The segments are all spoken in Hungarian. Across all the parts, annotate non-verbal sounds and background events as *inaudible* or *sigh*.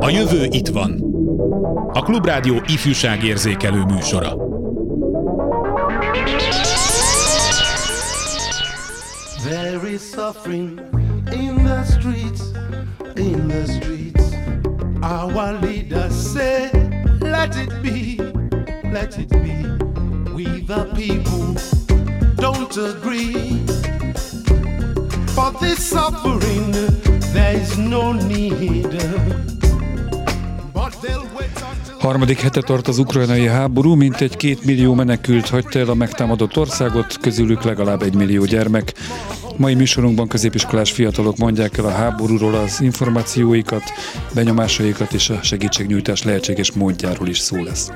A jövő itt van. A Klubrádió ifjúságérzékelő műsora. There is suffering in the streets, in the streets. Our leaders say, let it be, let it be. We the people don't agree. For this suffering, there no need. Harmadik hete tart az ukrajnai háború, mintegy két millió menekült hagyta el a megtámadott országot, közülük legalább egy millió gyermek. Mai műsorunkban középiskolás fiatalok mondják el a háborúról az információikat, benyomásaikat és a segítségnyújtás lehetséges módjáról is szó lesz.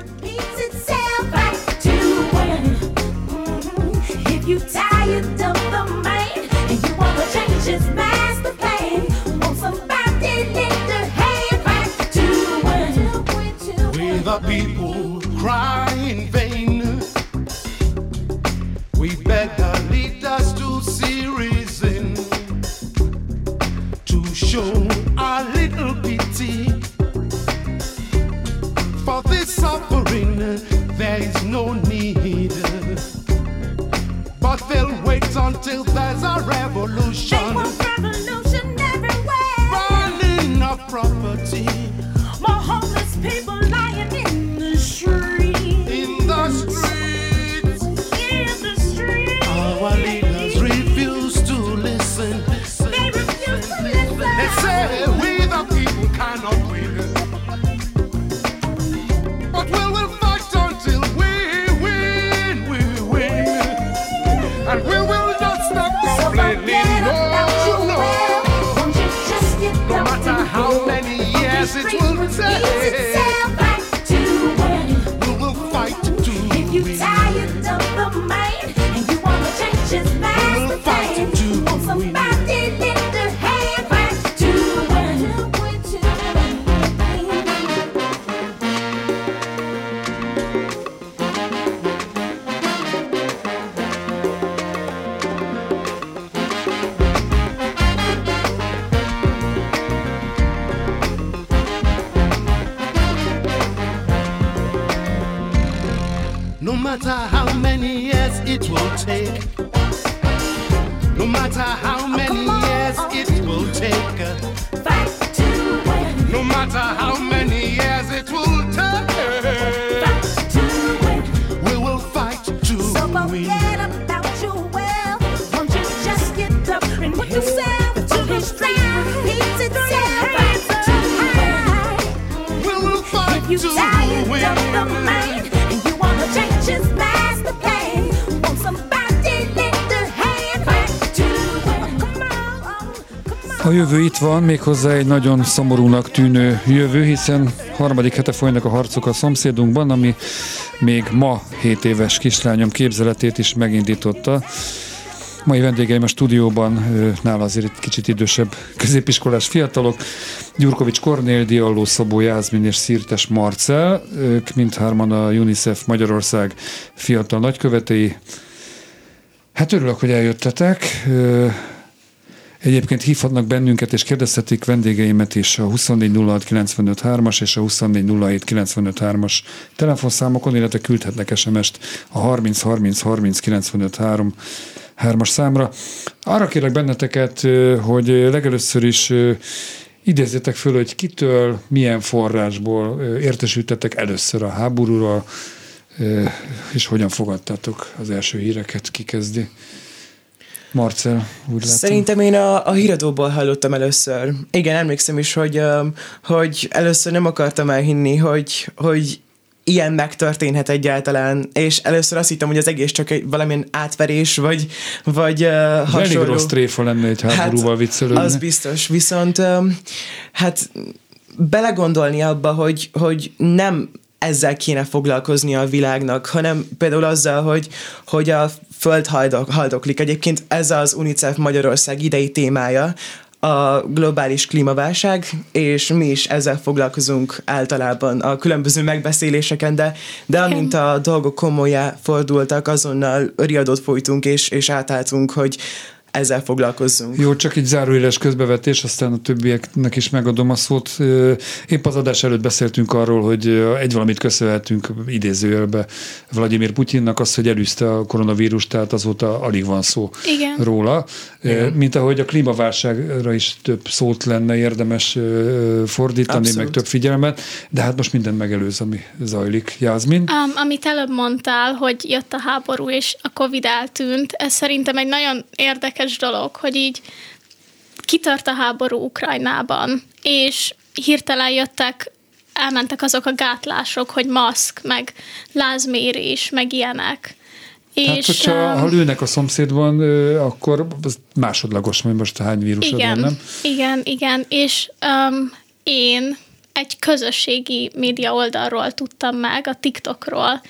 People cry in vain. We beg the leaders to see reason, to show a little pity. For this suffering, there is no need. But they'll wait until there's a They it A jövő itt van, méghozzá egy nagyon szomorúnak tűnő jövő, hiszen harmadik hete folynak a harcok a szomszédunkban, ami még ma 7 éves kislányom képzeletét is megindította. Mai vendégeim a stúdióban, nála azért egy kicsit idősebb középiskolás fiatalok, Gyurkovics Kornél, Dialló Szabó Jászmin és Szirtes Marcel, ők mindhárman a UNICEF Magyarország fiatal nagykövetei. Hát örülök, hogy eljöttetek. Egyébként hívhatnak bennünket és kérdezhetik vendégeimet is a 2406953-as és a 2407953-as telefonszámokon, illetve küldhetnek SMS-t a 30 30 30 953 as számra. Arra kérlek benneteket, hogy legelőször is idézzétek föl, hogy kitől, milyen forrásból értesültetek először a háborúról, és hogyan fogadtátok az első híreket, kikezdi. Marcel, úgy látom. Szerintem én a, a híradóból hallottam először. Igen, emlékszem is, hogy, hogy először nem akartam elhinni, hogy, hogy ilyen megtörténhet egyáltalán, és először azt hittem, hogy az egész csak egy valamilyen átverés, vagy, vagy uh, Ez elég hasonló. rossz tréfa lenne egy háborúval hát, viccelődni. Az biztos, viszont um, hát belegondolni abba, hogy, hogy nem ezzel kéne foglalkozni a világnak, hanem például azzal, hogy, hogy a föld haldok, haldoklik. Egyébként ez az UNICEF Magyarország idei témája, a globális klímaválság, és mi is ezzel foglalkozunk általában a különböző megbeszéléseken, de, de amint a dolgok komolyá fordultak, azonnal riadót folytunk, és, és átálltunk, hogy ezzel foglalkozzunk. Jó, csak egy záróéles közbevetés, aztán a többieknek is megadom a szót. Épp az adás előtt beszéltünk arról, hogy egy valamit köszönhetünk idézőjelbe Vladimir Putyinnak, az, hogy elűzte a koronavírust, tehát azóta alig van szó Igen. róla. Ö, Mint ahogy a klímaválságra is több szót lenne érdemes fordítani, Abszolút. meg több figyelmet, de hát most minden megelőz, ami zajlik. Jászmin? Um, amit előbb mondtál, hogy jött a háború és a Covid eltűnt, ez szerintem egy nagyon érdekes dolog, hogy így kitört a háború Ukrajnában, és hirtelen jöttek, elmentek azok a gátlások, hogy maszk, meg lázmérés, meg ilyenek. Tehát, és, hogyha um, ha lőnek a szomszédban, akkor az másodlagos, hogy most hány vírusod igen, van, nem? igen, igen, és um, én egy közösségi média oldalról tudtam meg, a TikTokról,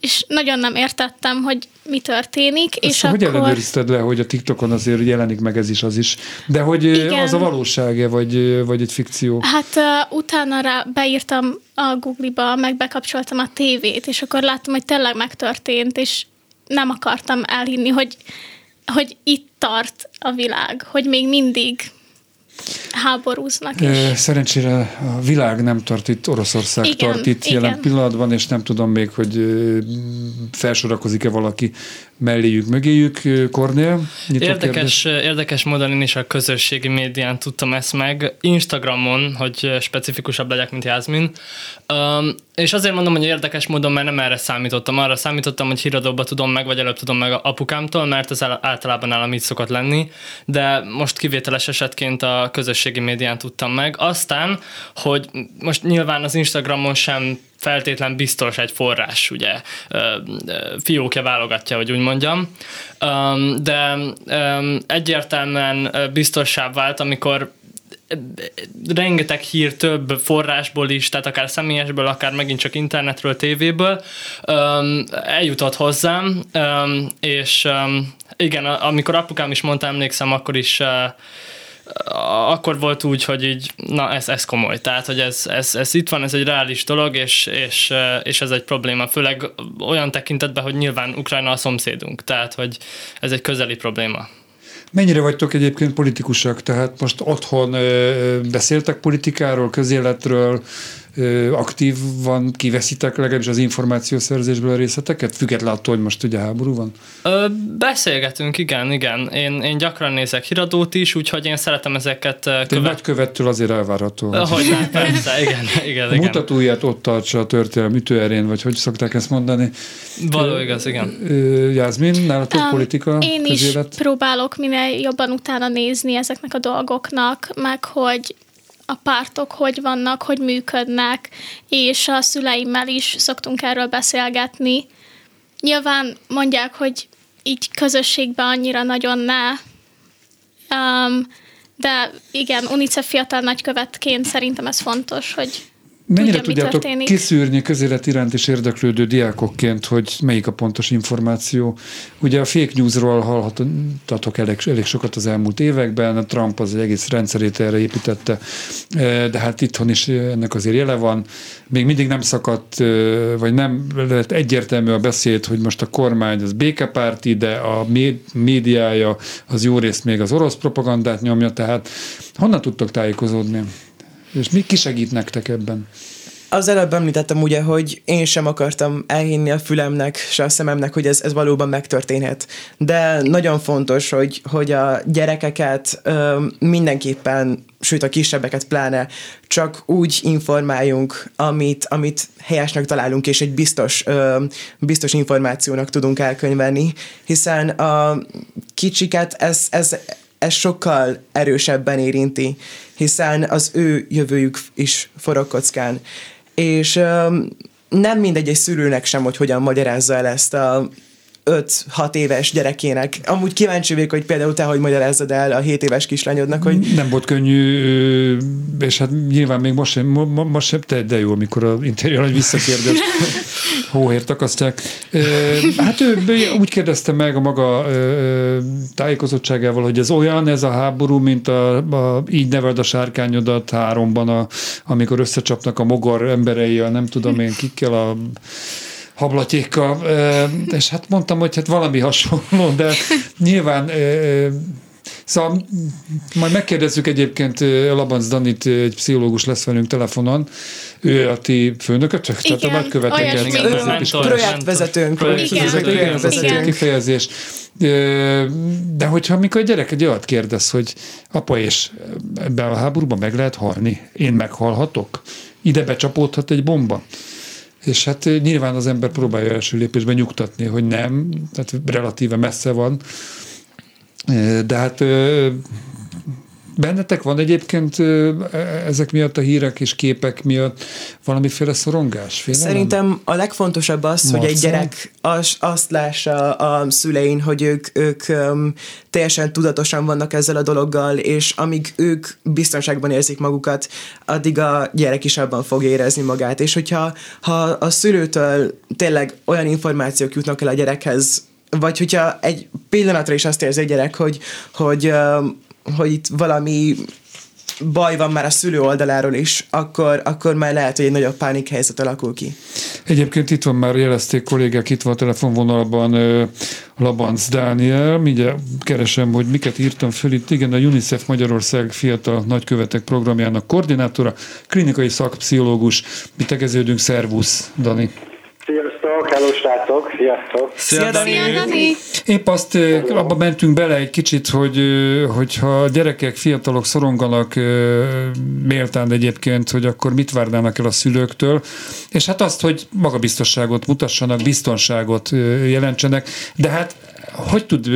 és nagyon nem értettem, hogy mi történik, És és hogy akkor... ellenőrizted le, hogy a TikTokon azért jelenik meg ez is, az is. De hogy Igen. az a valóság-e, vagy, vagy egy fikció? Hát uh, utána rá beírtam a Google-ba, meg bekapcsoltam a tévét, és akkor láttam, hogy tényleg megtörtént, és nem akartam elhinni, hogy, hogy itt tart a világ, hogy még mindig háborúznak. Ö, Szerencsére a világ nem tart itt, Oroszország Igen, tart itt igen. jelen pillanatban, és nem tudom még, hogy felsorakozik-e valaki melléjük, mögéjük. Kornél? Érdekes, kérdés. érdekes módon én is a közösségi médián tudtam ezt meg, Instagramon, hogy specifikusabb legyek, mint Jászmin. Um, és azért mondom, hogy érdekes módon, mert nem erre számítottam. Arra számítottam, hogy híradóba tudom meg, vagy előbb tudom meg a apukámtól, mert ez általában nálam így szokott lenni, de most kivételes esetként a közösségi médián tudtam meg. Aztán, hogy most nyilván az Instagramon sem feltétlen biztos egy forrás, ugye, fiókja válogatja, hogy úgy mondjam, de egyértelműen ö, biztossá vált, amikor rengeteg hír több forrásból is, tehát akár személyesből, akár megint csak internetről, tévéből eljutott hozzám, és igen, amikor apukám is mondta, emlékszem, akkor is akkor volt úgy, hogy így, na ez, ez komoly, tehát hogy ez, ez, ez itt van, ez egy reális dolog, és, és, és ez egy probléma, főleg olyan tekintetben, hogy nyilván Ukrajna a szomszédunk, tehát hogy ez egy közeli probléma. Mennyire vagytok egyébként politikusak? Tehát most otthon beszéltek politikáról, közéletről, aktívan kiveszitek legalábbis az információszerzésből a részleteket, független attól, hogy most ugye háború van? Ö, beszélgetünk, igen, igen. Én, én gyakran nézek híradót is, úgyhogy én szeretem ezeket követ... nagykövettől azért elvárható. hogy Hogy nem, persze, igen, igen, igen. mutatóját ott tartsa a történelem ütőerén, vagy hogy szokták ezt mondani. Való igaz, igen. Jászmin, nálatok Um, politika, Én is közélet? próbálok minél jobban utána nézni ezeknek a dolgoknak, meg hogy a pártok hogy vannak, hogy működnek, és a szüleimmel is szoktunk erről beszélgetni. Nyilván mondják, hogy így közösségben annyira nagyon ne, um, de igen, UNICEF fiatal nagykövetként szerintem ez fontos, hogy Mennyire tudja, tudjátok történik. kiszűrni közélet iránt is érdeklődő diákokként, hogy melyik a pontos információ? Ugye a fake newsról hallhattatok elég, elég sokat az elmúlt években, a Trump az egész rendszerét erre építette, eh, de hát itthon is ennek azért jele van. Még mindig nem szakadt, eh, vagy nem lett egyértelmű a beszéd, hogy most a kormány az békepárti, de a mé- médiája az jó részt még az orosz propagandát nyomja, tehát honnan tudtok tájékozódni? És mi kisegít nektek ebben? Az előbb említettem ugye, hogy én sem akartam elhinni a fülemnek, se a szememnek, hogy ez, ez valóban megtörténhet. De nagyon fontos, hogy, hogy a gyerekeket ö, mindenképpen, sőt a kisebbeket pláne, csak úgy informáljunk, amit, amit helyesnek találunk, és egy biztos, ö, biztos információnak tudunk elkönyvelni, hiszen a kicsiket ez, ez, ez sokkal erősebben érinti, hiszen az ő jövőjük is forog kockán. És öm, nem mindegy egy szülőnek sem, hogy hogyan magyarázza el ezt a 5-6 éves gyerekének. Amúgy kíváncsi vagyok, hogy például te hogy magyarázzad el a 7 éves kislányodnak, hogy Nem volt könnyű, és hát nyilván még most sem, mo- mo- most sem te, de jó, amikor a interjú egy visszakérdez, *laughs* hóért akasztják. Hát ő úgy kérdezte meg a maga tájékozottságával, hogy ez olyan, ez a háború, mint a, a így neveld a sárkányodat háromban, a, amikor összecsapnak a mogor emberei, a nem tudom én kikkel a hablatyékkal, és hát mondtam, hogy hát valami hasonló, de nyilván Szóval majd megkérdezzük egyébként Labanc Danit, egy pszichológus lesz velünk telefonon. Ő a ti főnökötök? Tehát a Igen, nagyköveteket. középiskolai- Projektvezetőnk. Projektvezető, Igen, igen, igen. kifejezés. De hogyha amikor a gyerek egy olyat kérdez, hogy apa és ebben a háborúban meg lehet halni, én meghalhatok, ide becsapódhat egy bomba. És hát nyilván az ember próbálja első lépésben nyugtatni, hogy nem, tehát relatíve messze van. De hát bennetek van egyébként ö, ezek miatt a hírek és képek miatt valamiféle szorongás? Félelem? Szerintem a legfontosabb az, hogy egy Marcel? gyerek az, azt lássa a szülein, hogy ők, ők um, teljesen tudatosan vannak ezzel a dologgal, és amíg ők biztonságban érzik magukat, addig a gyerek is abban fog érezni magát. És hogyha ha a szülőtől tényleg olyan információk jutnak el a gyerekhez, vagy hogyha egy pillanatra is azt érzi a gyerek, hogy, hogy, um, hogy itt valami baj van már a szülő oldaláról is, akkor, akkor már lehet, hogy egy nagyobb pánik helyzet alakul ki. Egyébként itt van már, jelezték kollégák, itt van a telefonvonalban Labanc Dániel, mindjárt keresem, hogy miket írtam föl itt. Igen, a UNICEF Magyarország Fiatal Nagykövetek programjának koordinátora, klinikai szakpszichológus. Mi tegeződünk, szervusz, Dani. Sziasztok, hello srácok, sziasztok. Szia, Dani! Szia, Dani! Épp azt abba mentünk bele egy kicsit, hogy hogyha gyerekek, fiatalok szoronganak méltán egyébként, hogy akkor mit várnának el a szülőktől, és hát azt, hogy magabiztosságot mutassanak, biztonságot jelentsenek, de hát hogy tud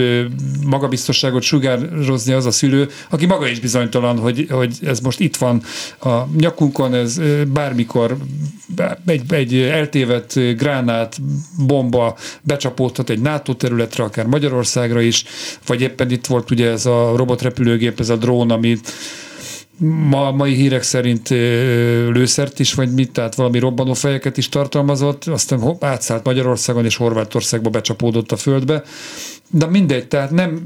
magabiztosságot sugározni az a szülő, aki maga is bizonytalan, hogy, hogy ez most itt van a nyakunkon, ez bármikor egy, egy eltévedt gránát, bomba becsapódhat egy NATO területre, akár Magyarországra is, vagy éppen itt volt ugye ez a robotrepülőgép, ez a drón, amit ma, mai hírek szerint lőszert is, vagy mit, tehát valami robbanófejeket is tartalmazott, aztán hopp, átszállt Magyarországon és Horvátországba becsapódott a földbe. De mindegy, tehát nem,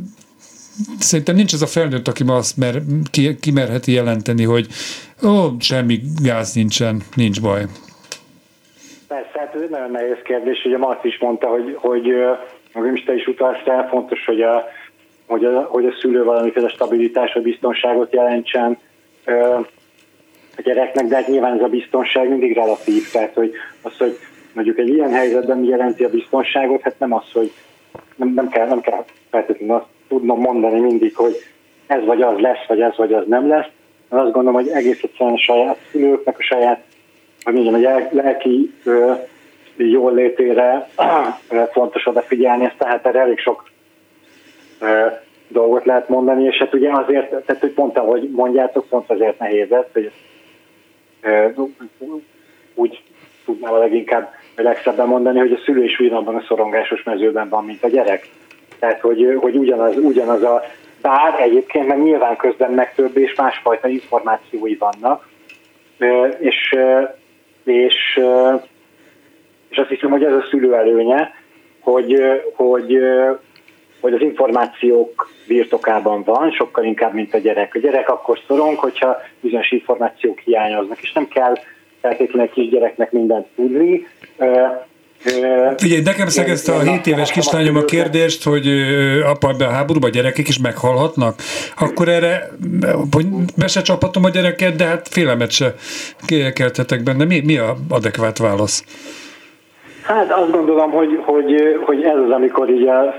szerintem nincs ez a felnőtt, aki ma azt mer, ki, kimerheti jelenteni, hogy ó, semmi gáz nincsen, nincs baj. Persze, hát ez egy nagyon nehéz kérdés. Ugye Marci is mondta, hogy, hogy meg is te is utalsz rá, fontos, hogy a, hogy a, hogy a szülő valamiféle stabilitás, vagy biztonságot jelentsen a gyereknek, de hát nyilván ez a biztonság mindig relatív. Tehát, hogy az, hogy mondjuk egy ilyen helyzetben mi jelenti a biztonságot, hát nem az, hogy nem, nem kell, nem kell feltétlenül azt tudnom mondani mindig, hogy ez vagy az lesz, vagy ez vagy az nem lesz. Én azt gondolom, hogy egész egyszerűen a saját szülőknek, a saját hogy mondjam, egy el- lelki ö, jól létére fontos odafigyelni, ezt tehát erre elég sok ö, dolgot lehet mondani, és hát ugye azért, tehát hogy pont ahogy mondjátok, pont azért nehéz ez, hogy úgy tudnám a leginkább legszebben mondani, hogy a szülő is ugyanabban a szorongásos mezőben van, mint a gyerek. Tehát, hogy, hogy ugyanaz, ugyanaz a bár egyébként meg nyilván közben meg több és másfajta információi vannak, és, és, és azt hiszem, hogy ez a szülő előnye, hogy, hogy, hogy az információk birtokában van, sokkal inkább, mint a gyerek. A gyerek akkor szorong, hogyha bizonyos információk hiányoznak, és nem kell feltétlenül kisgyereknek mindent tudni. Figyelj, nekem szegezte a én 7 éves kislányom a kérdést, hogy apa, ebben a háborúban a gyerekek is meghalhatnak, akkor erre, hogy be se csaphatom a gyereket, de hát félelmet se kelthetek benne. Mi, mi a adekvát válasz? Hát azt gondolom, hogy, hogy, hogy ez az, amikor így a,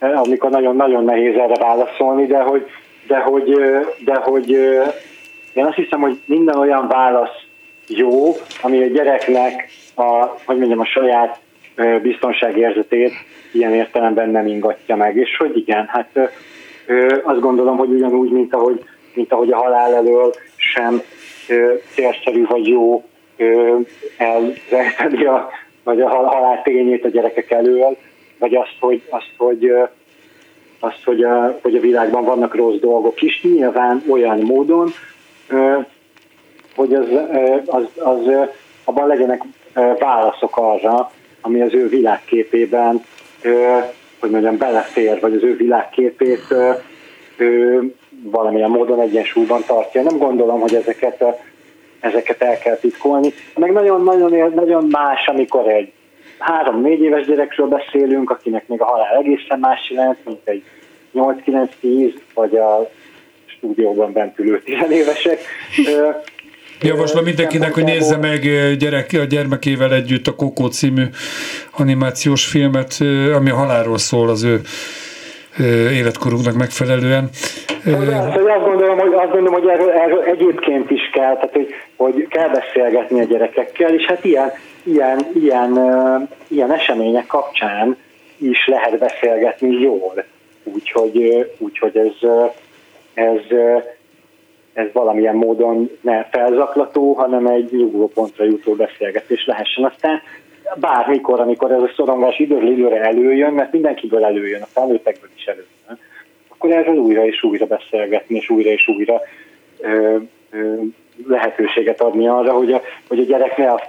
amikor nagyon-nagyon nehéz erre válaszolni, de hogy, de hogy, de hogy én azt hiszem, hogy minden olyan válasz jó, ami a gyereknek a, hogy mondjam, a saját biztonságérzetét ilyen értelemben nem ingatja meg. És hogy igen, hát azt gondolom, hogy ugyanúgy, mint ahogy, mint ahogy a halál elől sem célszerű vagy jó elrejteni a, vagy a hal- halál tényét a gyerekek elől, vagy azt, hogy, azt, hogy, azt, hogy, a, hogy a világban vannak rossz dolgok is, nyilván olyan módon, hogy az, az, az abban legyenek válaszok arra, ami az ő világképében, hogy mondjam, belefér, vagy az ő világképét valamilyen módon egyensúlyban tartja. Nem gondolom, hogy ezeket, ezeket el kell titkolni. Meg nagyon-nagyon nagyon más, amikor egy három-négy éves gyerekről beszélünk, akinek még a halál egészen más jelent, mint egy 8-9-10, vagy a stúdióban bent ülő tizenévesek. Ö, Javaslom mindenkinek, hogy nézze meg gyerek, a gyermekével együtt a Kokó című animációs filmet, ami a halálról szól az ő ö, életkorunknak megfelelően. Ö, Hogy azt, gondolom, hogy, azt gondolom, hogy erről, erről egyébként is kell, tehát hogy, hogy kell beszélgetni a gyerekekkel, és hát ilyen, ilyen, ilyen, ilyen események kapcsán is lehet beszélgetni jól. Úgyhogy, úgyhogy ez, ez, ez valamilyen módon ne felzaklató, hanem egy nyugvópontra jutó beszélgetés lehessen. Aztán bármikor, amikor ez a szorongás időről időre előjön, mert mindenkiből előjön, a felnőttekből is előjön, akkor erről újra és újra beszélgetni, és újra és újra ö, ö, lehetőséget adni arra, hogy a, hogy a gyerek ne a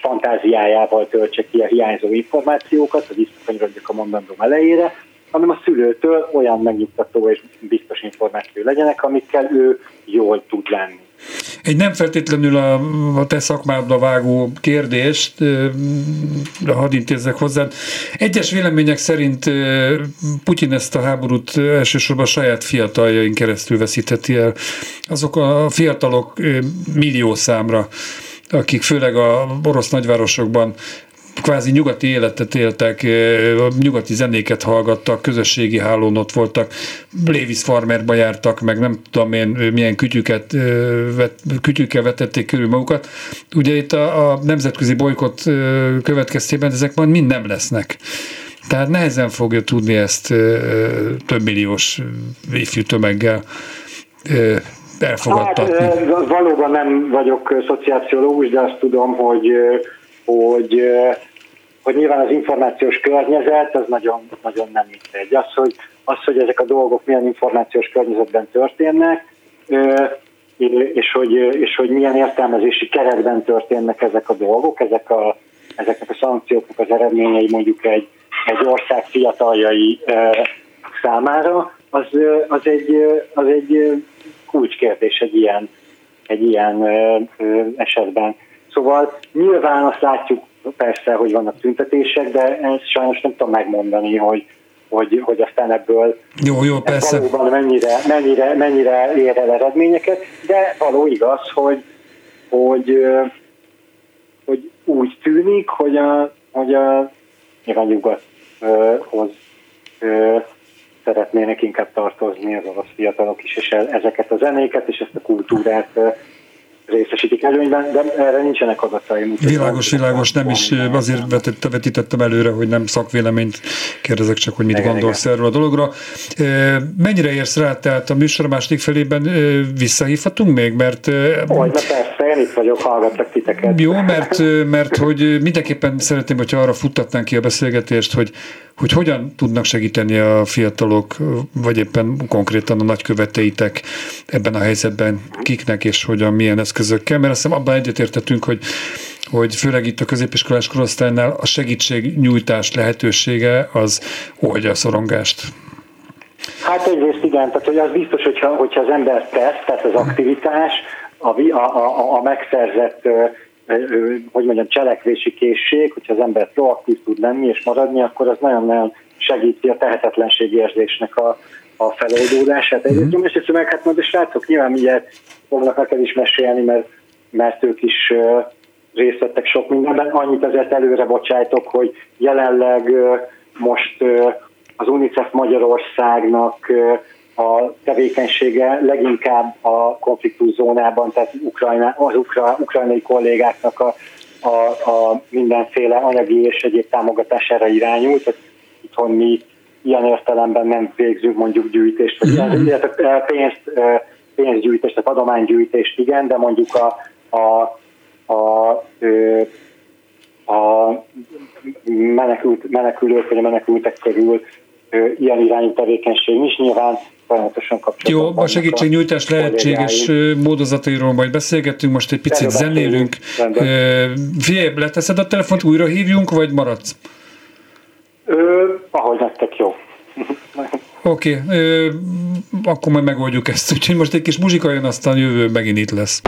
fantáziájával töltse ki a hiányzó információkat, hogy visszakanyarodjak a mondandóm elejére, hanem a szülőtől olyan megnyugtató és biztos információ legyenek, amikkel ő jól tud lenni. Egy nem feltétlenül a, a te szakmádba vágó kérdést, hadd intézzek hozzád. Egyes vélemények szerint Putyin ezt a háborút elsősorban a saját fiataljain keresztül veszítheti el. Azok a fiatalok millió számra, akik főleg a orosz nagyvárosokban kvázi nyugati életet éltek, nyugati zenéket hallgattak, közösségi hálón ott voltak, Lévis farmerba jártak, meg nem tudom én milyen kütyüket, kütyükkel vetették körül magukat. Ugye itt a, a nemzetközi bolykott ö, következtében ezek majd mind nem lesznek. Tehát nehezen fogja tudni ezt több milliós ifjú tömeggel Hát elfogadtatni. ö, valóban nem vagyok ö, szociálpszichológus, de azt tudom, hogy, hogy, hogy nyilván az információs környezet az nagyon, nagyon nem mindegy. Az hogy, az, hogy ezek a dolgok milyen információs környezetben történnek, és hogy, és hogy milyen értelmezési keretben történnek ezek a dolgok, ezek a, ezeknek a szankcióknak az eredményei mondjuk egy, egy ország fiataljai számára, az, az, egy, az egy kulcskérdés egy ilyen, egy ilyen esetben. Szóval nyilván azt látjuk persze, hogy vannak tüntetések, de ezt sajnos nem tudom megmondani, hogy, hogy, hogy aztán ebből Jó, jó, persze. valóban mennyire, mennyire, mennyire ér el eredményeket, de való igaz, hogy, hogy, hogy úgy tűnik, hogy a, hogy a nyilván nyugathoz szeretnének inkább tartozni az orosz fiatalok is, és e- ezeket a zenéket és ezt a kultúrát részesítik előnyben, de erre nincsenek adataim. Világos, világos, nem is ö, azért vetett, vetítettem előre, hogy nem szakvéleményt kérdezek csak, hogy mit Igen, gondolsz erről a dologra. Ö, Mennyire érsz rá, tehát a műsor második felében ö, visszahívhatunk még, mert na persze, én itt vagyok, hallgatlak titeket. jó, mert, mert hogy mindenképpen szeretném, hogyha arra futtatnánk ki a beszélgetést, hogy, hogy hogyan tudnak segíteni a fiatalok, vagy éppen konkrétan a nagyköveteitek ebben a helyzetben, kiknek és hogyan, milyen eszközökkel, mert azt hiszem abban egyetértettünk, hogy hogy főleg itt a középiskolás korosztálynál a segítségnyújtás lehetősége az oldja a szorongást. Hát egyrészt igen, tehát hogy az biztos, hogyha, hogyha az ember tesz, tehát az aktivitás, a, a, a, megszerzett, hogy mondjam, cselekvési készség, hogyha az ember proaktív tud lenni és maradni, akkor az nagyon-nagyon segíti a tehetetlenség érzésnek a, a feloldódását. Egyrészt, másrészt meg hát majd a srácok nyilván mindjárt fognak neked is mesélni, mert, mert ők is ö, részt vettek sok mindenben. Annyit azért előre bocsájtok, hogy jelenleg most az UNICEF Magyarországnak a tevékenysége leginkább a konfliktuszónában, tehát Ukrajna, az ukra, ukrajnai kollégáknak a, a, a mindenféle anyagi és egyéb támogatására irányult. Tehát itthon mi ilyen értelemben nem végzünk mondjuk gyűjtést, vagy illetve pénzt, pénzgyűjtést, tehát adománygyűjtést igen, de mondjuk a, a, a, a menekült, menekülők vagy a menekültek körül ilyen irányú tevékenység is nyilván folyamatosan kapcsolatban Jó, a segítségnyújtás lehetséges módozatairól majd beszélgetünk, most egy picit zenélünk. rendben. Ö, Figyelj, leteszed a telefont, újra hívjunk, vagy maradsz? Ö, ahogy nektek jó. *laughs* Oké, okay, akkor majd megoldjuk ezt. Úgyhogy most egy kis muzsika jön, aztán jövő megint itt lesz.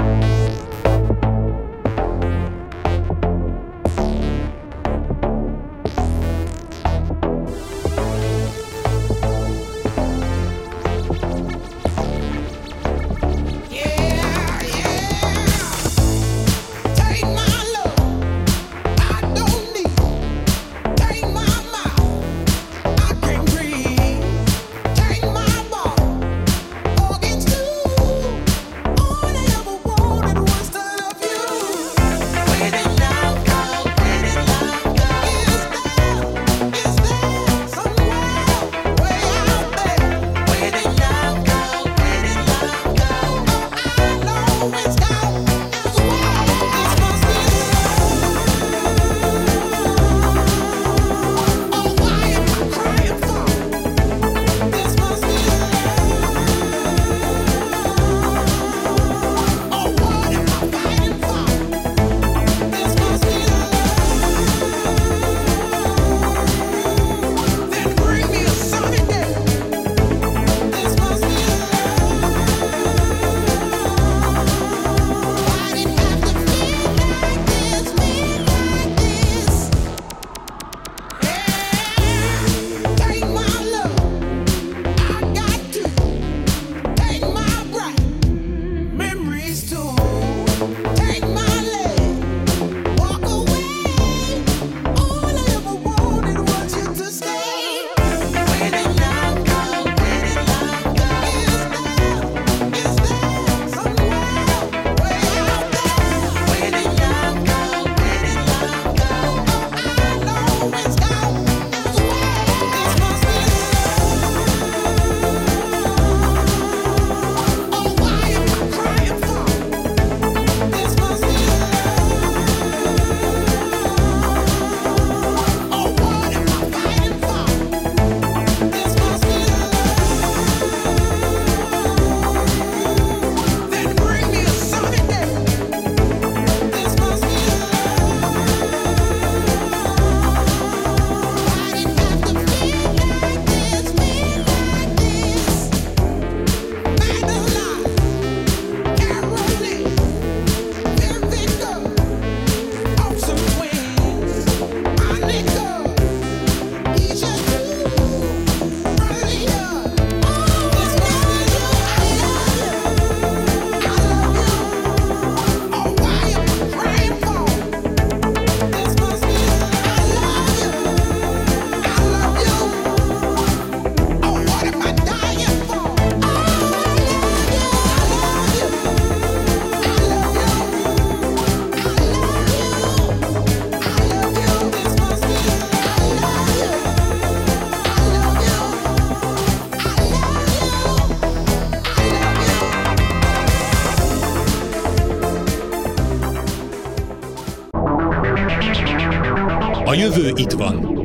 Itt van.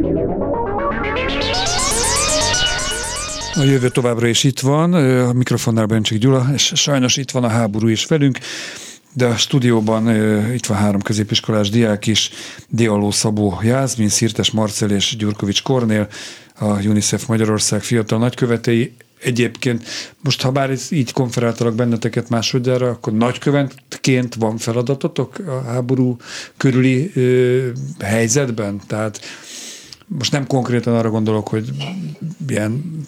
A jövő továbbra is itt van, a mikrofonnál Bencsik Gyula, és sajnos itt van a háború is velünk, de a stúdióban itt van három középiskolás diák is, Dialó Szabó Jászmin, Szirtes Marcel és Gyurkovics Kornél, a UNICEF Magyarország fiatal nagykövetei. Egyébként most, ha bár így konferáltalak benneteket másodjára, akkor nagykövetként van feladatotok a háború körüli ö, helyzetben? Tehát most nem konkrétan arra gondolok, hogy ilyen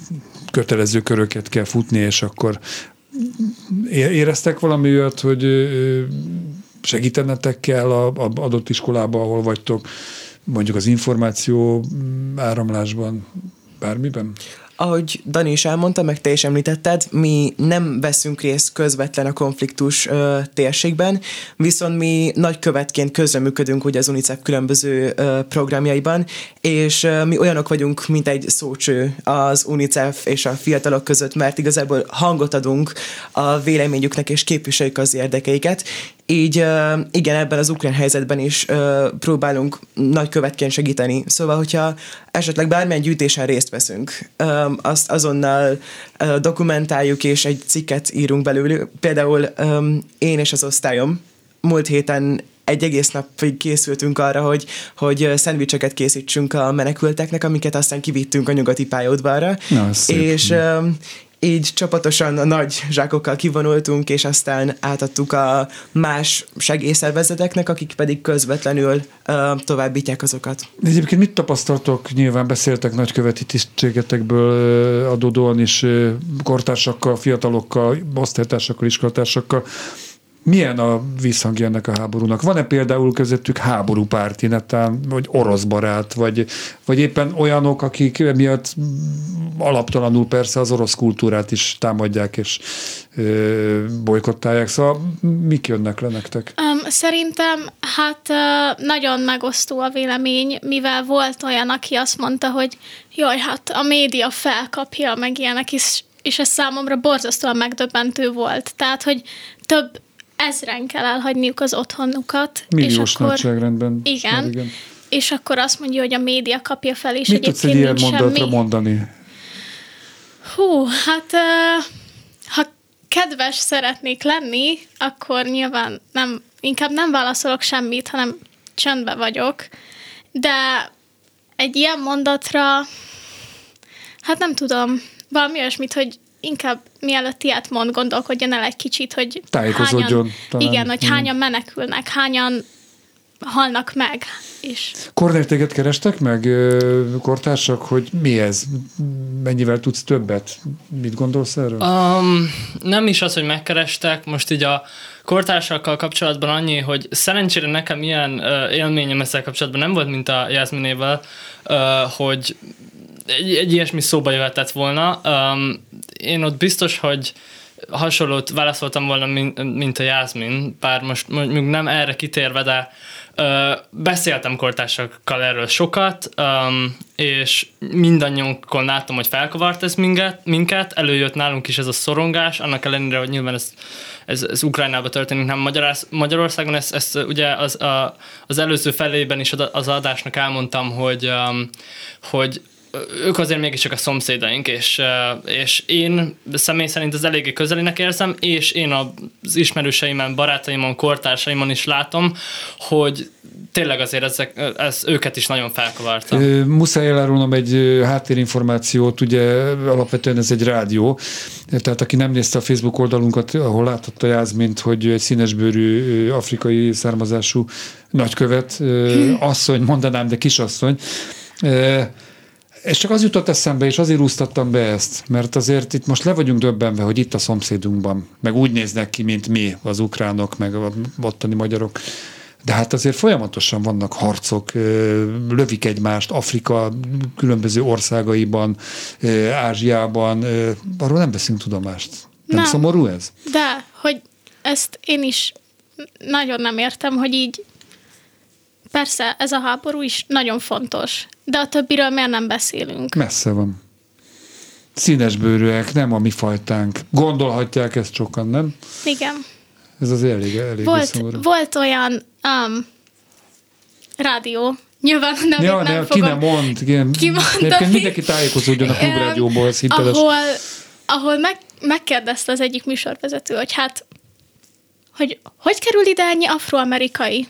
kötelező köröket kell futni, és akkor éreztek valami olyat, hogy segítenetek kell a, a adott iskolába, ahol vagytok, mondjuk az információ áramlásban, bármiben? Ahogy Dani is elmondta, meg te is említetted, mi nem veszünk részt közvetlen a konfliktus ö, térségben, viszont mi nagykövetként közreműködünk ugye az UNICEF különböző ö, programjaiban, és ö, mi olyanok vagyunk, mint egy szócső az UNICEF és a fiatalok között, mert igazából hangot adunk a véleményüknek és képviseljük az érdekeiket, így igen, ebben az ukrán helyzetben is próbálunk nagykövetként segíteni. Szóval, hogyha esetleg bármilyen gyűjtésen részt veszünk, azt azonnal dokumentáljuk, és egy cikket írunk belőle. Például én és az osztályom múlt héten egy egész napig készültünk arra, hogy, hogy szendvicseket készítsünk a menekülteknek, amiket aztán kivittünk a nyugati pályaudvarra. Na, és így csapatosan a nagy zsákokkal kivonultunk, és aztán átadtuk a más segélyszervezeteknek, akik pedig közvetlenül ö, továbbítják azokat. Egyébként mit tapasztaltok? Nyilván beszéltek nagyköveti tisztségetekből adódóan is kortársakkal, fiatalokkal, osztálytársakkal, iskolatársakkal. Milyen a visszhangja ennek a háborúnak? Van-e például közöttük háborúpárti, netán, vagy orosz barát, vagy, vagy éppen olyanok, akik miatt alaptalanul persze az orosz kultúrát is támadják és ö, bolykottálják. Szóval mik jönnek le nektek? Um, szerintem hát nagyon megosztó a vélemény, mivel volt olyan, aki azt mondta, hogy jaj, hát a média felkapja, meg ilyenek is, és ez számomra borzasztóan megdöbbentő volt. Tehát, hogy több ezren kell elhagyniuk az otthonukat. Milliós és akkor, nagyságrendben. Igen. Igen. És akkor azt mondja, hogy a média kapja fel, és Mit tudsz egy egyébként ilyen mondatra semmi. mondani? Hú, hát uh, ha kedves szeretnék lenni, akkor nyilván nem, inkább nem válaszolok semmit, hanem csöndbe vagyok. De egy ilyen mondatra, hát nem tudom, valami olyasmit, hogy inkább mielőtt ilyet mond, gondolkodjon el egy kicsit, hogy Tájékozódjon hányan, talán. igen, hogy Mm. hányan menekülnek, hányan halnak meg, és Kornél téged kerestek meg, kortársak, hogy mi ez? Mennyivel tudsz többet? Mit gondolsz erről? Um, nem is az, hogy megkerestek, most így a kortársakkal kapcsolatban annyi, hogy szerencsére nekem ilyen uh, élményem ezzel kapcsolatban nem volt, mint a Jászminével, uh, hogy egy, egy ilyesmi szóba jöhetett volna. Um, én ott biztos, hogy hasonlót válaszoltam volna, mint, a Jászmin, bár most mondjuk nem erre kitérve, de uh, beszéltem kortársakkal erről sokat, um, és mindannyiunkon láttam, hogy felkavart ez minket, minket, előjött nálunk is ez a szorongás, annak ellenére, hogy nyilván ez, ez, ez Ukrajnában történik, nem Magyarász, Magyarországon, ezt, ezt ugye az, a, az előző felében is az adásnak elmondtam, hogy, um, hogy ők azért mégiscsak a szomszédaink, és, és én személy szerint az eléggé közelinek érzem, és én az ismerőseimen, barátaimon, kortársaimon is látom, hogy tényleg azért ezek, ez őket is nagyon felkavarta. Muszáj elárulnom egy háttérinformációt, ugye alapvetően ez egy rádió, tehát aki nem nézte a Facebook oldalunkat, ahol láthatta Jászmint, hogy egy színesbőrű afrikai származású nagykövet, *laughs* asszony, mondanám, de kisasszony, És csak az jutott eszembe, és azért úsztattam be ezt, mert azért itt most le vagyunk döbbenve, hogy itt a szomszédunkban, meg úgy néznek ki, mint mi, az ukránok, meg a ottani magyarok. De hát azért folyamatosan vannak harcok, lövik egymást Afrika különböző országaiban, Ázsiában, arról nem veszünk tudomást. Nem, Nem. szomorú ez? de, hogy ezt én is nagyon nem értem, hogy így persze ez a háború is nagyon fontos, de a többiről miért nem beszélünk? Messze van. Színesbőrűek, nem a mi fajtánk. Gondolhatják ezt sokan, nem? Igen. Ez az elég, elég Volt, szomorú. volt olyan um, rádió nyilván nevét Ja, nem ne, ki fogom nem mond. Igen. kimondani. Mindenki tájékozódjon a *laughs* klubrádióból, hiteles. Ahol, ahol meg, megkérdezte az egyik műsorvezető, hogy hát, hogy hogy kerül ide ennyi afroamerikai?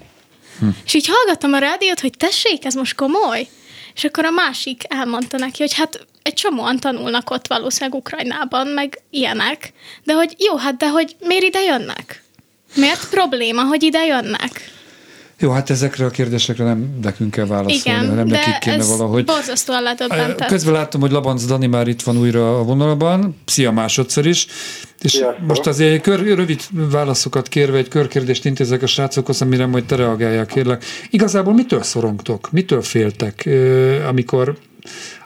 Hm. És így hallgattam a rádiót, hogy tessék, ez most komoly? És akkor a másik elmondta neki, hogy hát egy csomóan tanulnak ott valószínűleg Ukrajnában, meg ilyenek, de hogy jó, hát de hogy miért ide jönnek? Miért probléma, hogy ide jönnek? Jó, hát ezekre a kérdésekre nem nekünk kell válaszolni, Igen, nekik de kéne ez valahogy. borzasztóan. Közben láttam, hogy Labanc Dani már itt van újra a vonalban, szia másodszor is, és Sziasztok. most azért egy kör, rövid válaszokat kérve egy körkérdést intézek a srácokhoz, amire majd te reagáljál, kérlek. Igazából mitől szorongtok? Mitől féltek, amikor,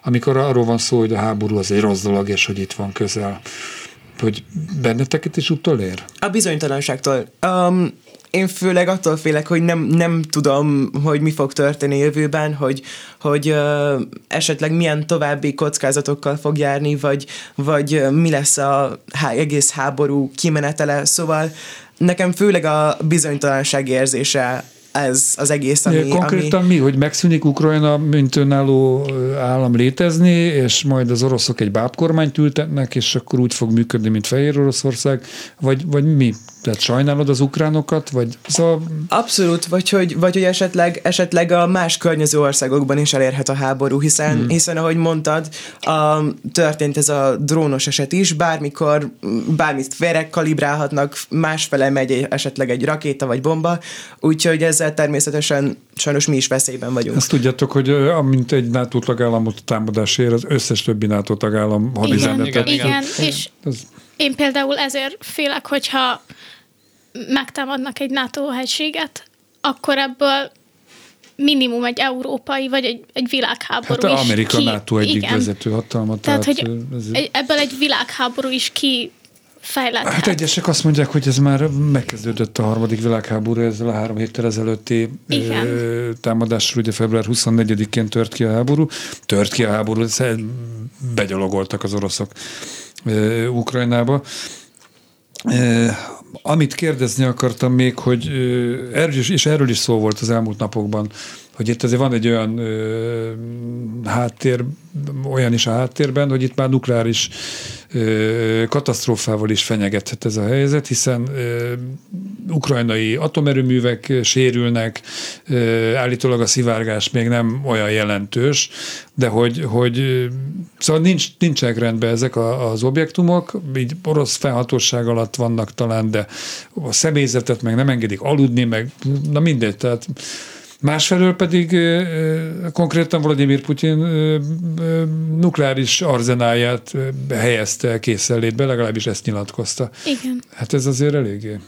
amikor arról van szó, hogy a háború az egy rossz dolog, és hogy itt van közel? Hogy benneteket is utolér? A bizonytalanságtól. Um, én főleg attól félek, hogy nem, nem tudom, hogy mi fog történni jövőben, hogy, hogy uh, esetleg milyen további kockázatokkal fog járni, vagy, vagy mi lesz a há- egész háború kimenetele. Szóval nekem főleg a bizonytalanság érzése ez az egész, ami... Konkrétan ami mi, hogy megszűnik Ukrajna, mint önálló állam létezni, és majd az oroszok egy bábkormányt ültetnek, és akkor úgy fog működni, mint Fehér Oroszország, vagy, vagy mi? Tehát sajnálod az ukránokat, vagy szóval Abszolút, vagy hogy, vagy hogy esetleg, esetleg a más környező országokban is elérhet a háború, hiszen, Hmm. mm. hiszen ahogy mondtad, a, történt ez a drónos eset is, bármikor bármit félre kalibrálhatnak, másfele megy egy- esetleg egy rakéta vagy bomba, úgyhogy ezzel természetesen sajnos mi is veszélyben vagyunk. Azt tudjátok, hogy amint egy NATO tagállamot támadás ér, az összes többi NATO tagállam igen, hadüzenetet. igen. Igen, és Ez, Én például ezért félek, hogyha megtámadnak egy NATO hegységet, akkor ebből minimum egy európai, vagy egy, egy világháború hát is Amerika ki... NATO egyik igen. vezető hatalma. Tehát, hogy ö, ez, egy, ebből egy világháború is ki fejlett. Hát egyesek azt mondják, hogy ez már megkezdődött a harmadik világháború ezzel a három héttel ezelőtti Igen. támadásról, ugye február 24-én tört ki a háború. Tört ki a háború, begyalogoltak az oroszok Ukrajnába. Amit kérdezni akartam még, hogy erről is, és erről is szó volt az elmúlt napokban, hogy itt azért van egy olyan ö, háttér, olyan is a háttérben, hogy itt már nukleáris ö, katasztrófával is fenyegethet ez a helyzet, hiszen ö, ukrajnai atomerőművek sérülnek, ö, állítólag a szivárgás még nem olyan jelentős, de hogy, hogy szóval nincs, nincsenek rendben ezek a, az objektumok, így orosz felhatóság alatt vannak talán, de a személyzetet meg nem engedik aludni, meg na mindegy, tehát Másfelől pedig konkrétan Vladimir Putyin ö, nukleáris arzenáját helyezte készenlétbe, legalábbis ezt nyilatkozta. Igen. Hát ez azért eléggé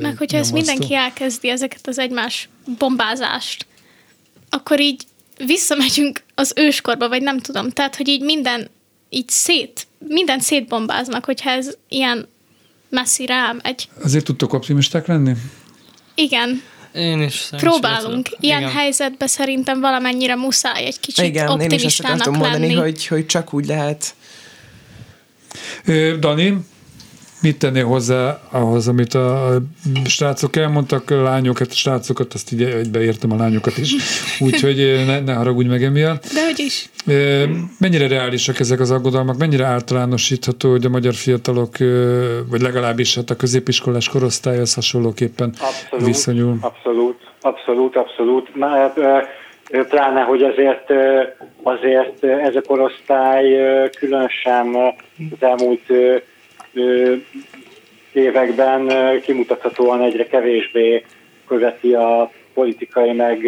Meg hogyha ezt nyomasztó. mindenki elkezdi ezeket az egymás bombázást, akkor így visszamegyünk az őskorba, vagy nem tudom. Tehát, hogy így minden így szét, minden szétbombáznak, hogyha ez ilyen messzire elmegy. Azért tudtok optimisták lenni? Igen, Én is próbálunk. Ilyen Igen. helyzetben szerintem valamennyire muszáj egy kicsit Igen, én is optimistának mondani, lenni. hogy, hogy csak úgy lehet. Ö, Dani, mit tennél hozzá ahhoz, amit a srácok elmondtak, a lányokat, a srácokat, azt így egybeértem a lányokat is, *laughs* úgyhogy ö, ne, ne haragudj meg emiatt. De hogy is. Ö, Mennyire reálisak ezek az aggodalmak? Mennyire általánosítható, hogy a magyar fiatalok, ö, vagy legalábbis hát a középiskolás korosztályhoz hasonlóképpen Abszolút, viszonyul? abszolút, abszolút, abszolút. Már, ö, pláne, hogy azért, azért ez a korosztály különösen az elmúlt években kimutathatóan egyre kevésbé követi a politikai meg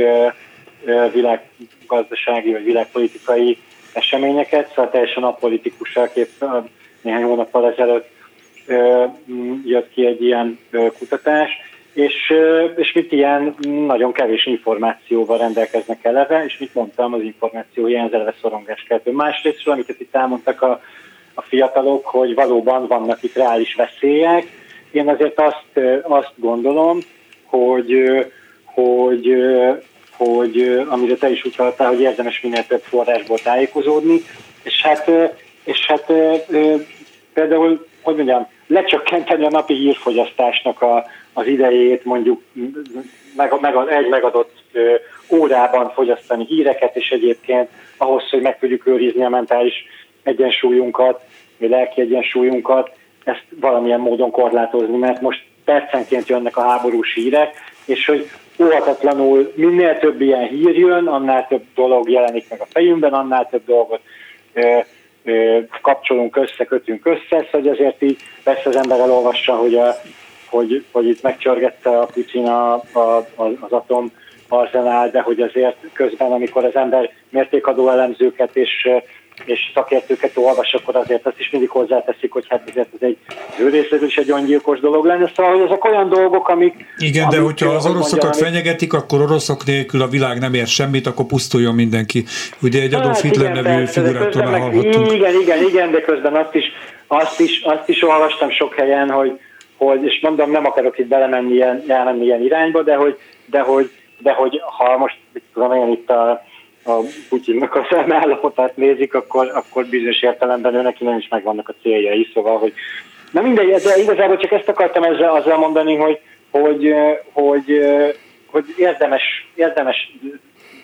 világgazdasági vagy világpolitikai eseményeket, szóval teljesen apolitikusak épp ö, néhány hónappal ezelőtt jött ki egy ilyen kutatás, és, és mit ilyen nagyon kevés információval rendelkeznek eleve, és mit mondtam, az információ ilyen eleve szorongáskeltő. Másrészt, amiket itt elmondtak a, a fiatalok, hogy valóban vannak itt reális veszélyek. Én azért azt, azt gondolom, hogy, hogy, hogy amire te is utaltál, hogy érdemes minél több forrásból tájékozódni, és hát, és hát például, hogy mondjam, lecsökkenteni a napi hírfogyasztásnak a, az idejét mondjuk meg, meg, egy megadott órában fogyasztani híreket, és egyébként ahhoz, hogy meg tudjuk őrizni a mentális egyensúlyunkat, vagy lelki egyensúlyunkat, ezt valamilyen módon korlátozni, mert most percenként jönnek a háborús hírek, és hogy óhatatlanul minél több ilyen hír jön, annál több dolog jelenik meg a fejünkben, annál több dolgot ö, ö, kapcsolunk össze, kötünk össze, szóval azért így persze az ember elolvassa, hogy, a, hogy, hogy itt megcsörgette a Putin a, a, az atom arzenál, de hogy azért közben, amikor az ember mértékadó elemzőket és és szakértőket olvas, akkor azért azt is mindig hozzáteszik, hogy hát ezért ez egy ő is egy öngyilkos dolog lenne. Szóval hogy ezek olyan dolgok, amik... Igen, amik, de hogyha az oroszokat mondjam, fenyegetik, akkor oroszok nélkül a világ nem ér semmit, akkor pusztuljon mindenki. Ugye egy Adolf Hát Hitler igen, nevű persze, figurától már hallhattunk. Igen, igen, igen, de közben azt is, azt is, azt is olvastam sok helyen, hogy, hogy, és mondom, nem akarok itt belemenni ilyen, elmenni ilyen irányba, de hogy, de hogy, de hogy ha most, tudom én itt a, a Putyinnak a szemállapotát nézik, akkor, akkor bizonyos értelemben ő neki nem is megvannak a céljai, szóval, hogy Na mindegy, de igazából csak ezt akartam ezzel azzal mondani, hogy, hogy, hogy, hogy érdemes, érdemes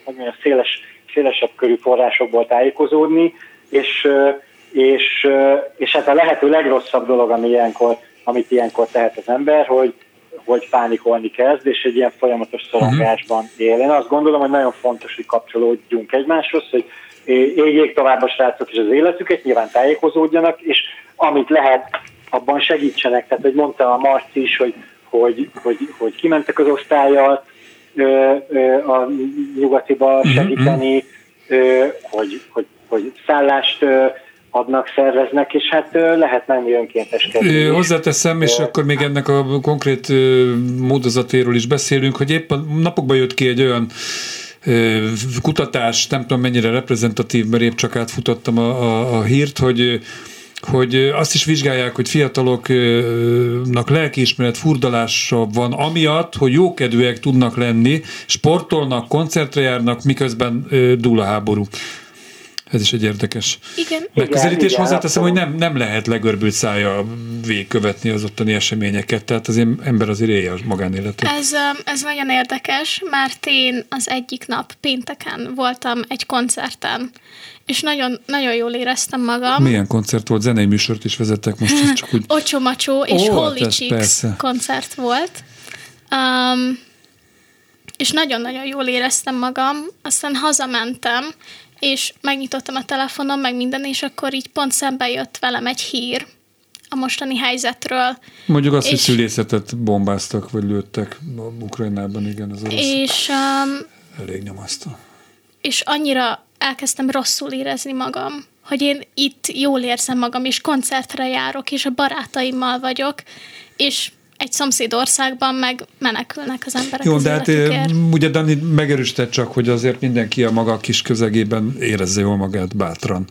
hogy mondjam, széles, szélesebb körű forrásokból tájékozódni, és, és, és hát a lehető legrosszabb dolog, ami ilyenkor, amit ilyenkor tehet az ember, hogy, hogy pánikolni kezd, és egy ilyen folyamatos szorongásban él. Én azt gondolom, hogy nagyon fontos, hogy kapcsolódjunk egymáshoz, hogy éljék tovább a srácok is az életüket, nyilván tájékozódjanak, és amit lehet, abban segítsenek. Tehát, hogy mondta a Marci is, hogy, hogy, hogy, hogy kimentek az osztályjal ö, ö, a nyugatiba segíteni, ö, hogy, hogy, hogy szállást adnak, szerveznek, és hát lehet menni önkénteskedni. Hozzáteszem, és akkor még ennek a konkrét módozatéről is beszélünk, hogy épp a napokban jött ki egy olyan kutatás, nem tudom mennyire reprezentatív, mert épp csak átfutottam a, a, a hírt, hogy hogy azt is vizsgálják, hogy fiataloknak lelkiismeret furdalása van, amiatt, hogy jókedvűek tudnak lenni, sportolnak, koncertre járnak, miközben dúl a háború. Ez is egy érdekes Igen. megközelítés. igen, Hozzáteszem, hogy nem, nem lehet legörbült szája végigkövetni az ottani eseményeket, tehát az ember azért élje a magánéletet. Ez, ez nagyon érdekes, mert én az egyik nap pénteken voltam egy koncerten, és nagyon, nagyon jól éreztem magam. Milyen koncert volt? Zenei műsort is vezettek most, csak úgy... *laughs* Ocsó Macsó és hát Holy Chicks persze. koncert volt. Um, és nagyon-nagyon jól éreztem magam, aztán hazamentem, és megnyitottam a telefonom, meg minden, és akkor így pont szembe jött velem egy hír a mostani helyzetről. Mondjuk azt, hogy És- szülészetet bombáztak, vagy lőttek Ukrajnában, igen, az orosz És, um, elég nyomasztó. és annyira elkezdtem rosszul érezni magam, hogy én itt jól érzem magam, és koncertre járok, és a barátaimmal vagyok, és egy szomszédországban meg menekülnek az emberek Jó, az de hát életükért. eh, ugye Dani megerősített csak, hogy azért mindenki a maga kis közegében érezze jól magát bátran.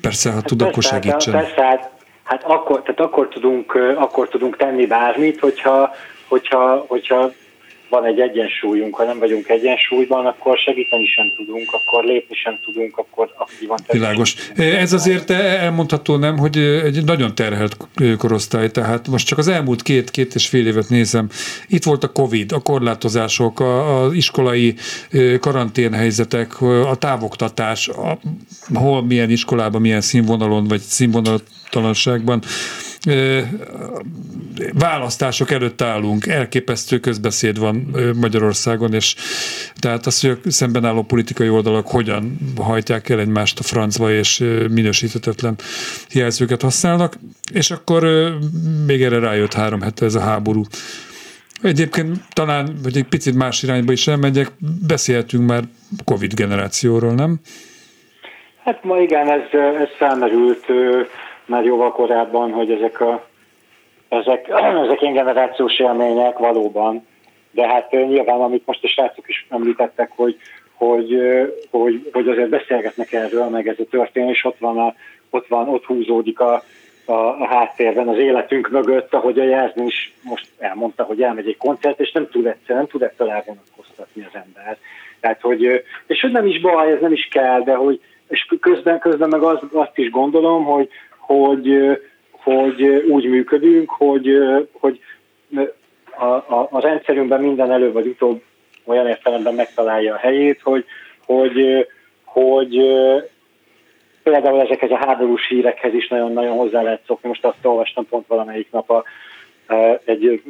Persze, ha tud, akkor hát- segítsen. Persze, hát, hát akkor, tehát akkor, tudunk, ö, akkor tudunk tenni bármit, hogyha, hogyha, hogyha van egy egyensúlyunk, ha nem vagyunk egyensúlyban, akkor segíteni sem tudunk, akkor lépni sem tudunk, akkor aktívan Világos. Ez azért elmondható nem, hogy egy nagyon terhelt korosztály, tehát most csak az elmúlt két-két és fél évet nézem. Itt volt a Covid, a korlátozások, az iskolai karanténhelyzetek, a távoktatás, a, hol milyen iskolában, milyen színvonalon vagy színvonaltalanságban. Választások előtt állunk, elképesztő közbeszéd van Magyarországon, és tehát az, hogy a szemben álló politikai oldalak hogyan hajtják el egymást a francba, és minősíthetetlen jelzőket használnak, és akkor még erre rájött három hete ez a háború. Egyébként talán, hogy egy picit más irányba is elmegyek, beszélhetünk már Covid generációról, nem? Hát ma igen, ez, ez felmerült már jóval korábban, hogy ezek a ezek, *clears throat* ezek ilyen generációs élmények valóban, de hát nyilván, amit most a srácok is említettek, hogy, hogy, hogy, hogy azért beszélgetnek erről, meg ez a történés, ott van, a, ott, van ott húzódik a, a, a háttérben az életünk mögött, ahogy a Jászmin is most elmondta, hogy elmegy egy koncert, és nem tud egyszer, nem tud ettől elvonatkoztatni az ember. Tehát, hogy, és hogy nem is baj, ez nem is kell, de hogy és közben, közben meg azt, azt is gondolom, hogy, hogy, hogy úgy működünk, hogy, hogy a, a, a rendszerünkben minden előbb vagy utóbb olyan értelemben megtalálja a helyét, hogy, hogy, hogy például ezekhez a háborús hírekhez is nagyon-nagyon hozzá lehet szokni. Most azt olvastam pont valamelyik nap a, egy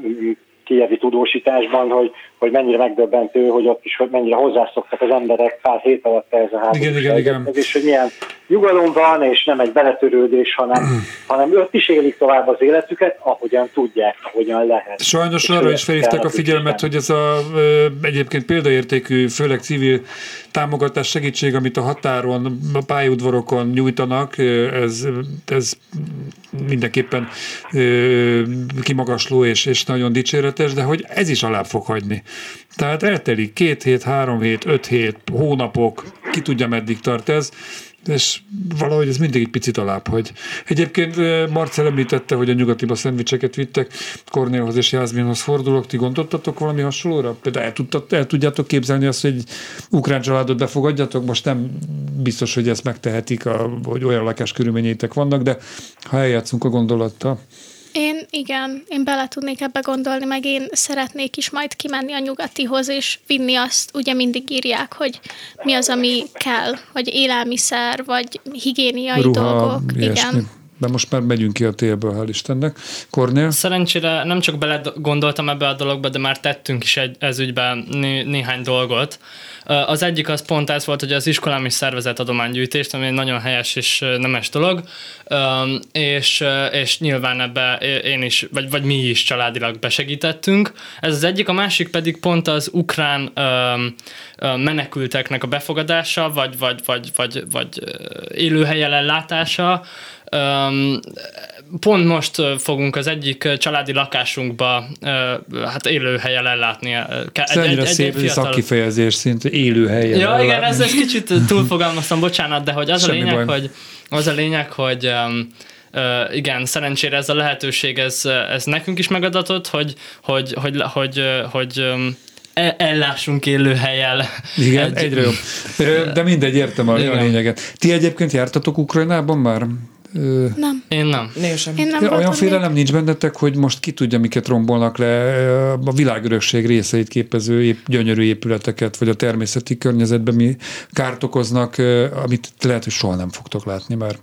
kievi tudósításban, hogy, hogy mennyire megdöbbentő, hogy ott is hogy mennyire hozzászoktak az emberek pár hét alatt ez a háborús Igen, igen, igen. és hogy milyen nyugalom van, és nem egy beletörődés, hanem, *clears throat* hanem ott is élik tovább az életüket, ahogyan tudják, ahogyan lehet. Sajnos És arra is felhívták a figyelmet, hogy ez a egyébként példaértékű, főleg civil támogatás, segítség, amit a határon, a pályaudvarokon nyújtanak, ez, ez mindenképpen kimagasló és, és nagyon dicséretes, de hogy ez is alá fog hagyni. Tehát eltelik két hét, három hét, öt hét, hónapok, ki tudja meddig tart ez, és valahogy ez mindig egy picit alább, hogy egyébként eh, Marcel említette, hogy a nyugatiba szendvicseket vittek, Kornélhoz és Jászminhoz fordulok, ti gondoltatok valami hasonlóra? Például el, tudtat, el tudjátok képzelni azt, hogy egy ukrán családot befogadjatok? Most nem biztos, hogy ezt megtehetik, a, hogy olyan lakáskörülményeitek vannak, de ha eljátszunk a gondolattal. Én igen, én bele tudnék ebbe gondolni, meg én szeretnék is majd kimenni a nyugatihoz, és vinni azt, ugye mindig írják, hogy mi az, ami kell, hogy élelmiszer, vagy higiéniai Ruha, dolgok. ilyesmi. Igen. De most már megyünk ki a télből, hál' Istennek. Kornél? Szerencsére nem csak bele gondoltam ebbe a dologba, de már tettünk is egy, ez ügyben né, néhány dolgot. Az egyik az pont ez volt, hogy az iskolám is szervezett adománygyűjtést, ami egy nagyon helyes és nemes dolog, és, és nyilván ebbe én is, vagy, vagy mi is családilag besegítettünk. Ez az egyik, a másik pedig pont az ukrán menekülteknek a befogadása, vagy, vagy, vagy, vagy, vagy élőhelyen ellátása, pont most fogunk az egyik családi lakásunkba hát élőhelyen ellátni. ke- Ez ennyire szép, egy szakkifejezés szinte élőhelyen. Ja, igen, ellátni. ez egy kicsit túlfogalmaztam, bocsánat, de hogy az a Semmi lényeg, baj. hogy az a lényeg, hogy Uh, igen, szerencsére ez a lehetőség, ez, ez nekünk is megadatott, hogy, hogy, hogy, hogy, hogy um, ellássunk élőhelyel. Igen, egy... egyre jobb. De mindegy, értem a, a Igen. lényeget. Ti egyébként jártatok Ukrajnában már? Nem. Én nem. Én sem. Én nem olyan még. félelem nincs bennetek, hogy most ki tudja, miket rombolnak le a világörökség részeit képező ép, gyönyörű épületeket, vagy a természeti környezetben mi kárt okoznak, amit lehet, hogy soha nem fogtok látni már.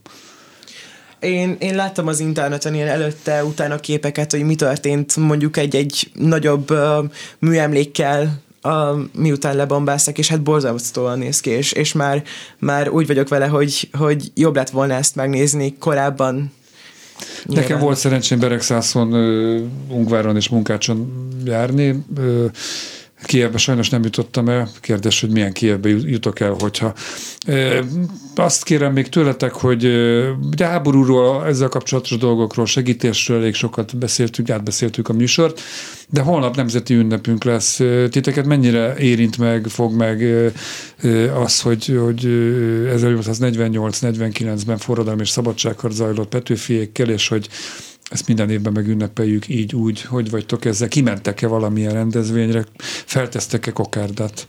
Én, én láttam az interneten ilyen előtte, utána képeket, hogy mi történt mondjuk egy-egy nagyobb uh, műemlékkel, uh, miután lebombáztak, és hát borzalmatóan néz ki, és, és már, már úgy vagyok vele, hogy, hogy jobb lett volna ezt megnézni korábban. Nekem Nyilván. volt szerencsém Beregszászon, Ungváron és Munkácson járni. Ö, Kievbe sajnos nem jutottam el. Kérdés, hogy milyen Kievbe jut- jutok el, hogyha. Azt kérem még tőletek, hogy ugye háborúról, ezzel kapcsolatos dolgokról, segítésről elég sokat beszéltük, átbeszéltük a műsort, de holnap nemzeti ünnepünk lesz. Titeket mennyire érint meg, fog meg az, hogy, hogy ö, 1848-49-ben forradalmi és szabadságharc zajlott Petőfiékkel, és hogy ezt minden évben megünnepeljük így, úgy, hogy vagytok ezzel, kimentek-e valamilyen rendezvényre, feltesztek-e kokárdát?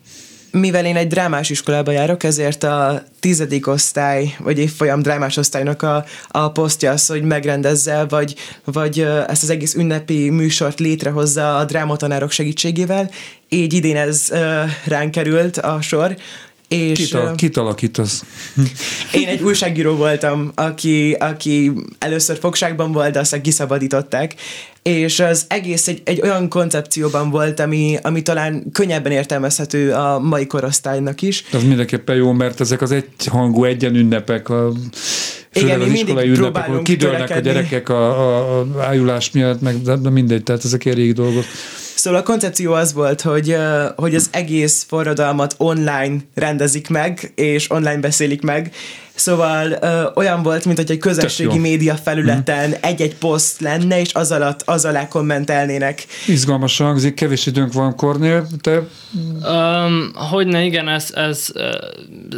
Mivel én egy drámás iskolába járok, ezért a tizedik osztály, vagy évfolyam drámás osztálynak a, a posztja az, hogy megrendezze, vagy, vagy ezt az egész ünnepi műsort létrehozza a drámatanárok segítségével. Így idén ez ránk került a sor. És Kit, a, kit alakítasz? *laughs* én egy újságíró voltam, aki, aki először fogságban volt, de aztán kiszabadították, és az egész egy, egy olyan koncepcióban volt, ami, ami talán könnyebben értelmezhető a mai korosztálynak is. Az mindenképpen jó, mert ezek az egyhangú egyen ünnepek, a, Igen, az iskolai ünnepek, ahol kidőlnek a gyerekek a, a, a ájulás miatt, meg de, de mindegy, tehát ezek ilyen régi dolgok. Szóval a koncepció az volt, hogy, hogy az egész forradalmat online rendezik meg, és online beszélik meg. Szóval ö, olyan volt, mint hogy egy közösségi média felületen egy-egy poszt lenne, és az alatt az alá kommentelnének. Izgalmas hangzik, kevés időnk van, Kornél, te Um, hogyne, igen, ez, ez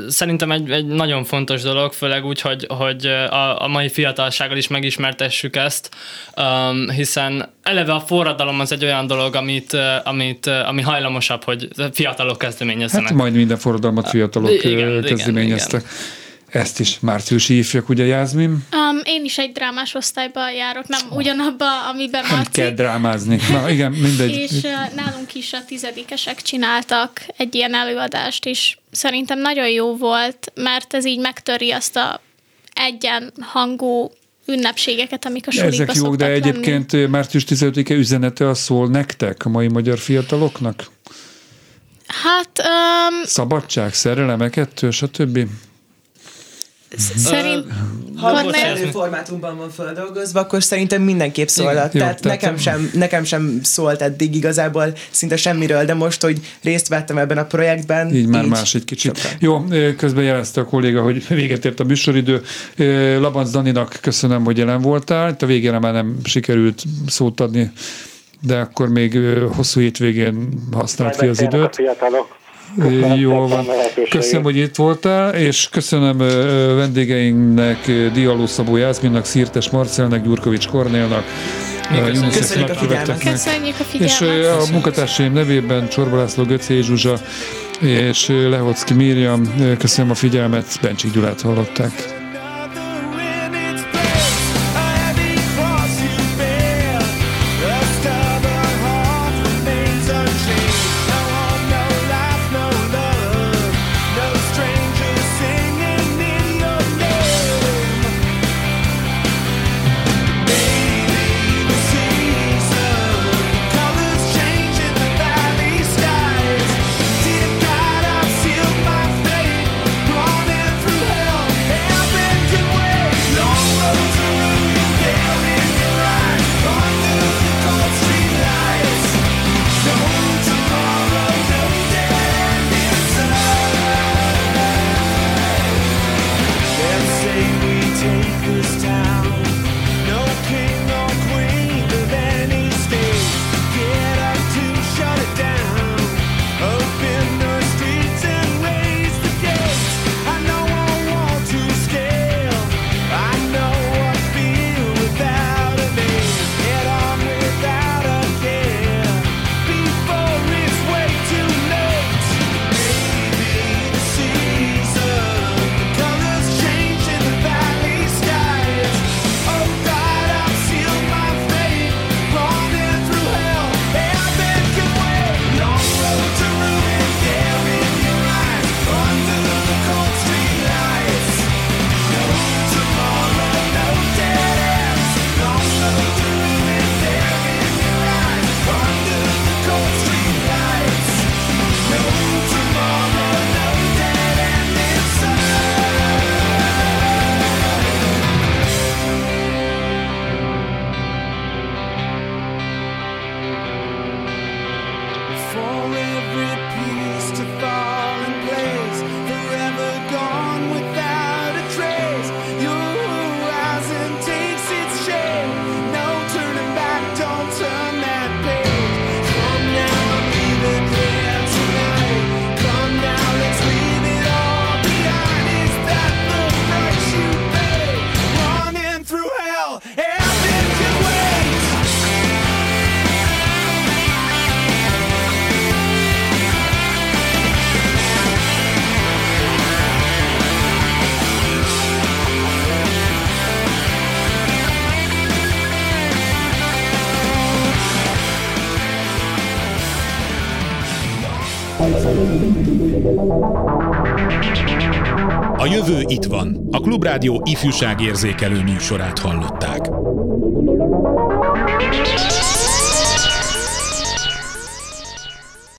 szerintem egy, egy nagyon fontos dolog, főleg úgy, hogy, hogy a, a mai fiatalsággal is megismertessük ezt, um, hiszen eleve a forradalom az egy olyan dolog, amit, amit, ami hajlamosabb, hogy fiatalok kezdeményezzenek. Hát majd minden forradalmat fiatalok Igen, igen, igen, kezdeményeztek. Ezt is márciusi ifjak, ugye Jászmin? Um, én is egy drámás osztályba járok, nem ugyanabba, amiben Nem Marci. kell drámázni. Na igen, mindegy. És uh, nálunk is a tizedikesek csináltak egy ilyen előadást, és szerintem nagyon jó volt, mert ez így megtöri azt a egyenhangú ünnepségeket, amik a sulikba Ezek jók, de lenni. egyébként március 15-e üzenete az szól nektek, a mai magyar fiataloknak? Hát um, Szabadság, szerelem, kettő, stb. Szerint... Ha Kornél- megfelelő formátumban van feldolgozva, akkor szerintem mindenképp szólhat. Jó, Tehát, tehát- nekem, sem, nekem sem szólt eddig igazából szinte semmiről, de most, hogy részt vettem ebben a projektben, Így már más egy kicsit. sokkal. Jó, közben jelezte a kolléga, hogy véget ért a műsoridő. Labanc Daninak köszönöm, hogy jelen voltál. Itt a végére már nem sikerült szót adni, de akkor még hosszú hétvégén használt ki az időt. A fiatalok. Jól van. Köszönöm hogy itt voltál, és köszönöm vendégeinknek, Dialó Szabó Jászminnak, Szirtes Marcelnek, Gyurkovics Kornélnak, köszönjük. A figyelmet. Köszönjük a És figyelmet. ö, a munkatársaim nevében Csorba László, Göcé Zsuzsa és Lehocki Miriam, ö, köszönöm a figyelmet, Bencsik Gyulát hallották. Klubrádió ifjúságérzékelő műsorát hallották.